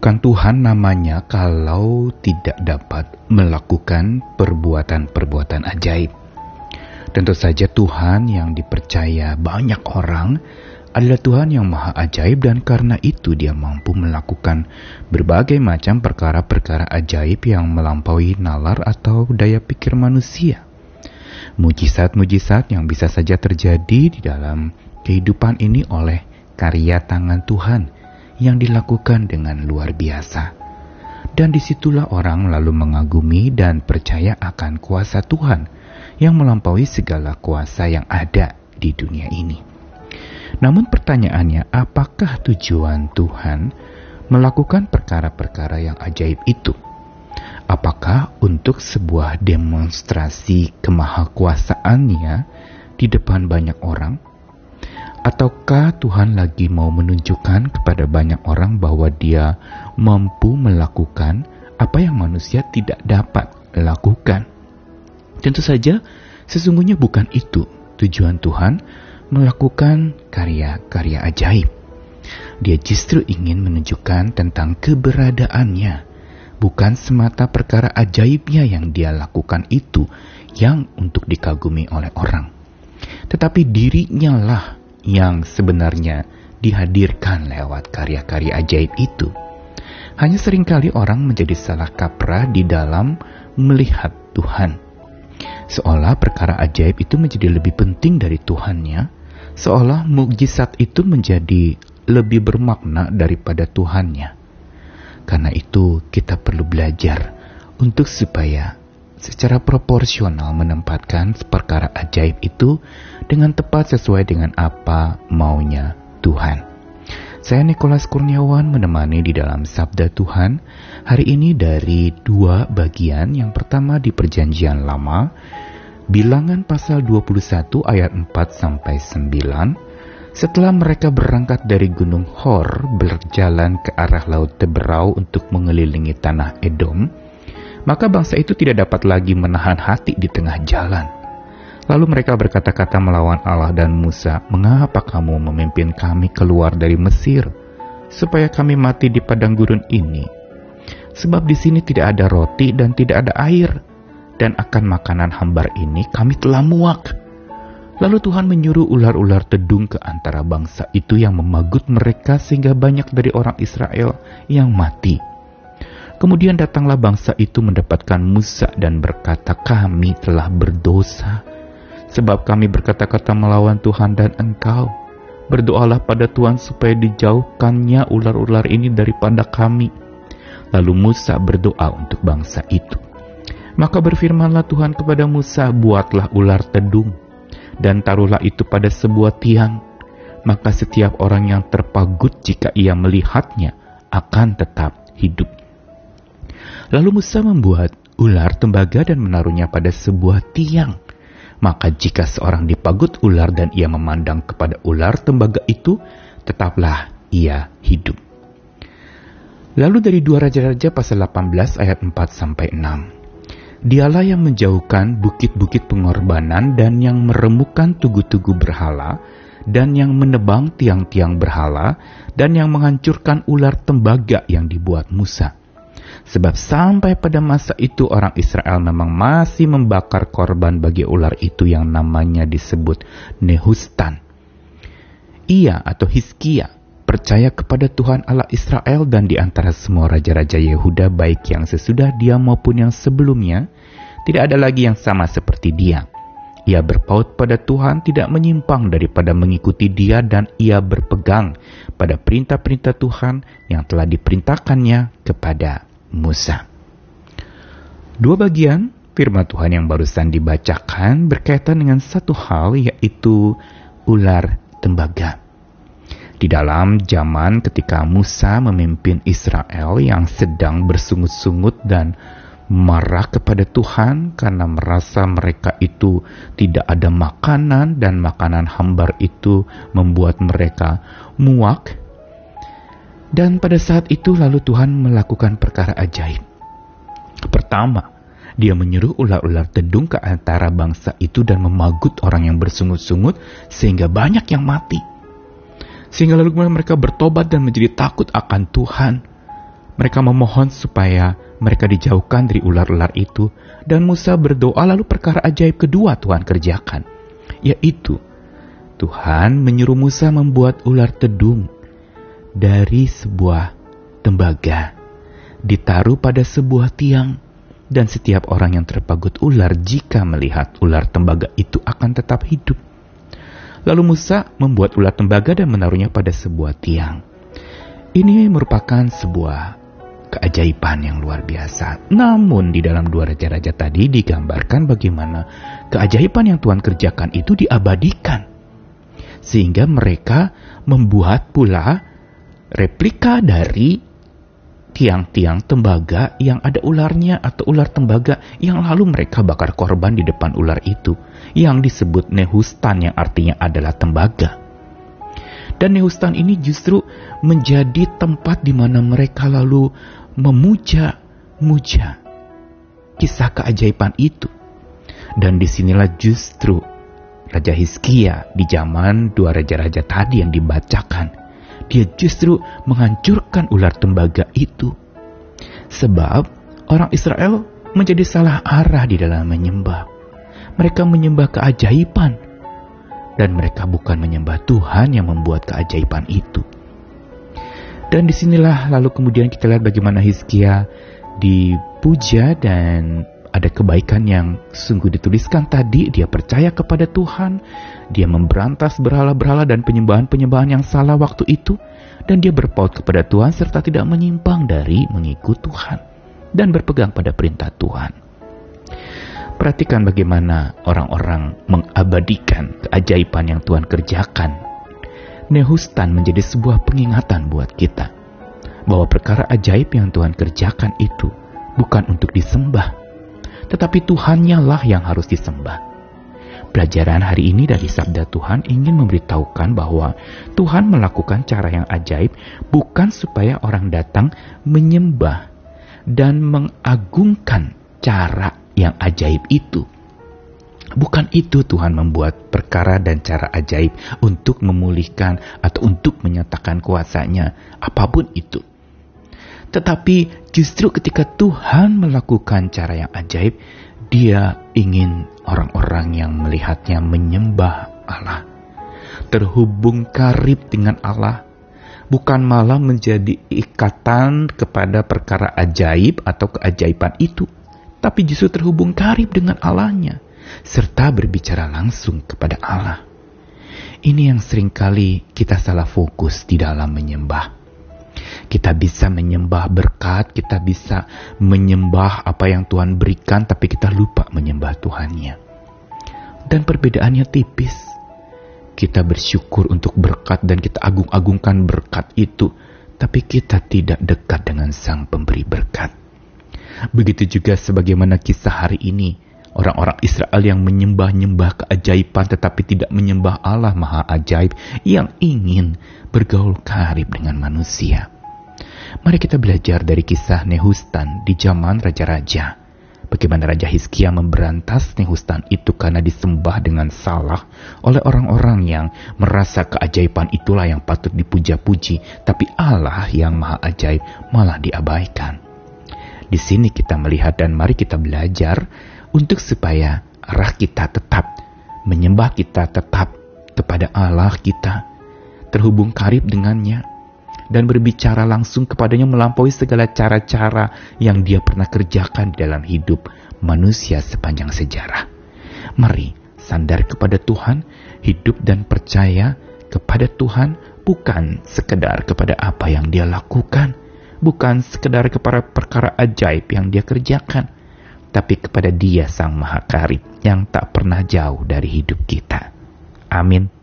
bukan Tuhan namanya kalau tidak dapat melakukan perbuatan-perbuatan ajaib. Tentu saja Tuhan yang dipercaya banyak orang adalah Tuhan yang maha ajaib dan karena itu dia mampu melakukan berbagai macam perkara-perkara ajaib yang melampaui nalar atau daya pikir manusia. Mujizat-mujizat yang bisa saja terjadi di dalam kehidupan ini oleh karya tangan Tuhan yang dilakukan dengan luar biasa. Dan di situlah orang lalu mengagumi dan percaya akan kuasa Tuhan yang melampaui segala kuasa yang ada di dunia ini. Namun pertanyaannya, apakah tujuan Tuhan melakukan perkara-perkara yang ajaib itu? Apakah untuk sebuah demonstrasi kemahakuasaannya di depan banyak orang? Ataukah Tuhan lagi mau menunjukkan kepada banyak orang bahwa Dia mampu melakukan apa yang manusia tidak dapat lakukan? Tentu saja, sesungguhnya bukan itu tujuan Tuhan melakukan karya-karya ajaib. Dia justru ingin menunjukkan tentang keberadaannya, bukan semata perkara ajaibnya yang dia lakukan itu yang untuk dikagumi oleh orang. Tetapi dirinya lah yang sebenarnya dihadirkan lewat karya-karya ajaib itu. Hanya sering kali orang menjadi salah kaprah di dalam melihat Tuhan. Seolah perkara ajaib itu menjadi lebih penting dari Tuhannya, seolah mukjizat itu menjadi lebih bermakna daripada Tuhannya. Karena itu kita perlu belajar untuk supaya secara proporsional menempatkan perkara ajaib itu dengan tepat sesuai dengan apa maunya Tuhan. Saya Nikolas Kurniawan menemani di dalam Sabda Tuhan hari ini dari dua bagian. Yang pertama di Perjanjian Lama, Bilangan pasal 21 ayat 4 sampai 9. Setelah mereka berangkat dari Gunung Hor berjalan ke arah Laut Teberau untuk mengelilingi tanah Edom, maka bangsa itu tidak dapat lagi menahan hati di tengah jalan. Lalu mereka berkata-kata melawan Allah dan Musa, "Mengapa kamu memimpin kami keluar dari Mesir, supaya kami mati di padang gurun ini? Sebab di sini tidak ada roti dan tidak ada air, dan akan makanan hambar ini kami telah muak." Lalu Tuhan menyuruh ular-ular tedung ke antara bangsa itu yang memagut mereka sehingga banyak dari orang Israel yang mati. Kemudian datanglah bangsa itu mendapatkan Musa dan berkata, "Kami telah berdosa, sebab kami berkata-kata melawan Tuhan dan Engkau. Berdoalah pada Tuhan supaya dijauhkannya ular-ular ini daripada kami." Lalu Musa berdoa untuk bangsa itu. Maka berfirmanlah Tuhan kepada Musa, "Buatlah ular tedung dan taruhlah itu pada sebuah tiang." Maka setiap orang yang terpagut jika ia melihatnya akan tetap hidup. Lalu Musa membuat ular tembaga dan menaruhnya pada sebuah tiang. Maka jika seorang dipagut ular dan ia memandang kepada ular tembaga itu, tetaplah ia hidup. Lalu dari dua Raja-Raja pasal 18 ayat 4 sampai 6. Dialah yang menjauhkan bukit-bukit pengorbanan dan yang meremukkan tugu-tugu berhala dan yang menebang tiang-tiang berhala dan yang menghancurkan ular tembaga yang dibuat Musa. Sebab sampai pada masa itu orang Israel memang masih membakar korban bagi ular itu yang namanya disebut Nehustan. Ia atau Hizkia percaya kepada Tuhan Allah Israel dan di antara semua raja-raja Yehuda baik yang sesudah dia maupun yang sebelumnya, tidak ada lagi yang sama seperti dia. Ia berpaut pada Tuhan tidak menyimpang daripada mengikuti dia dan ia berpegang pada perintah-perintah Tuhan yang telah diperintahkannya kepada Musa. Dua bagian firman Tuhan yang barusan dibacakan berkaitan dengan satu hal yaitu ular tembaga. Di dalam zaman ketika Musa memimpin Israel yang sedang bersungut-sungut dan marah kepada Tuhan karena merasa mereka itu tidak ada makanan dan makanan hambar itu membuat mereka muak. Dan pada saat itu lalu Tuhan melakukan perkara ajaib. Pertama, dia menyuruh ular-ular tedung ke antara bangsa itu dan memagut orang yang bersungut-sungut sehingga banyak yang mati. Sehingga lalu mereka bertobat dan menjadi takut akan Tuhan. Mereka memohon supaya mereka dijauhkan dari ular-ular itu, dan Musa berdoa lalu perkara ajaib kedua Tuhan kerjakan, yaitu Tuhan menyuruh Musa membuat ular tedung dari sebuah tembaga, ditaruh pada sebuah tiang, dan setiap orang yang terpagut ular jika melihat ular tembaga itu akan tetap hidup. Lalu Musa membuat ular tembaga dan menaruhnya pada sebuah tiang. Ini merupakan sebuah keajaiban yang luar biasa. Namun di dalam dua raja-raja tadi digambarkan bagaimana keajaiban yang Tuhan kerjakan itu diabadikan. Sehingga mereka membuat pula replika dari tiang-tiang tembaga yang ada ularnya atau ular tembaga yang lalu mereka bakar korban di depan ular itu yang disebut Nehustan yang artinya adalah tembaga. Dan Nehustan ini justru menjadi tempat di mana mereka lalu memuja-muja kisah keajaiban itu. Dan di sinilah justru Raja Hizkia di zaman dua raja-raja tadi yang dibacakan. Dia justru menghancurkan ular tembaga itu. Sebab orang Israel menjadi salah arah di dalam menyembah. Mereka menyembah keajaiban. Dan mereka bukan menyembah Tuhan yang membuat keajaiban itu. Dan di sinilah lalu kemudian kita lihat bagaimana Hizkia dipuja dan ada kebaikan yang sungguh dituliskan tadi. Dia percaya kepada Tuhan, dia memberantas berhala-berhala dan penyembahan-penyembahan yang salah waktu itu. Dan dia berpaut kepada Tuhan serta tidak menyimpang dari mengikut Tuhan. Dan berpegang pada perintah Tuhan. Perhatikan bagaimana orang-orang mengabadikan keajaiban yang Tuhan kerjakan Nehustan menjadi sebuah pengingatan buat kita bahwa perkara ajaib yang Tuhan kerjakan itu bukan untuk disembah, tetapi Tuhannya lah yang harus disembah. Pelajaran hari ini dari sabda Tuhan ingin memberitahukan bahwa Tuhan melakukan cara yang ajaib bukan supaya orang datang menyembah dan mengagungkan cara yang ajaib itu Bukan itu Tuhan membuat perkara dan cara ajaib untuk memulihkan atau untuk menyatakan kuasanya, apa pun itu. Tetapi justru ketika Tuhan melakukan cara yang ajaib, dia ingin orang-orang yang melihatnya menyembah Allah. Terhubung karib dengan Allah, bukan malah menjadi ikatan kepada perkara ajaib atau keajaiban itu, tapi justru terhubung karib dengan Allahnya serta berbicara langsung kepada Allah. Ini yang sering kali kita salah fokus di dalam menyembah. Kita bisa menyembah berkat, kita bisa menyembah apa yang Tuhan berikan, tapi kita lupa menyembah Tuhannya. Dan perbedaannya tipis. Kita bersyukur untuk berkat dan kita agung-agungkan berkat itu, tapi kita tidak dekat dengan Sang Pemberi berkat. Begitu juga sebagaimana kisah hari ini, Orang-orang Israel yang menyembah-nyembah keajaiban tetapi tidak menyembah Allah Maha Ajaib yang ingin bergaul karib dengan manusia. Mari kita belajar dari kisah Nehustan di zaman raja-raja. Bagaimana Raja Hizkia memberantas Nehustan itu karena disembah dengan salah oleh orang-orang yang merasa keajaiban itulah yang patut dipuja-puji, tapi Allah yang maha ajaib malah diabaikan. Di sini kita melihat dan mari kita belajar untuk supaya arah kita tetap menyembah kita tetap kepada Allah kita, terhubung karib dengannya, dan berbicara langsung kepadanya melampaui segala cara-cara yang dia pernah kerjakan dalam hidup manusia sepanjang sejarah. Mari sandar kepada Tuhan, hidup dan percaya kepada Tuhan bukan sekedar kepada apa yang dia lakukan, bukan sekedar kepada perkara ajaib yang dia kerjakan, tapi kepada Dia Sang Maha Karib yang tak pernah jauh dari hidup kita. Amin.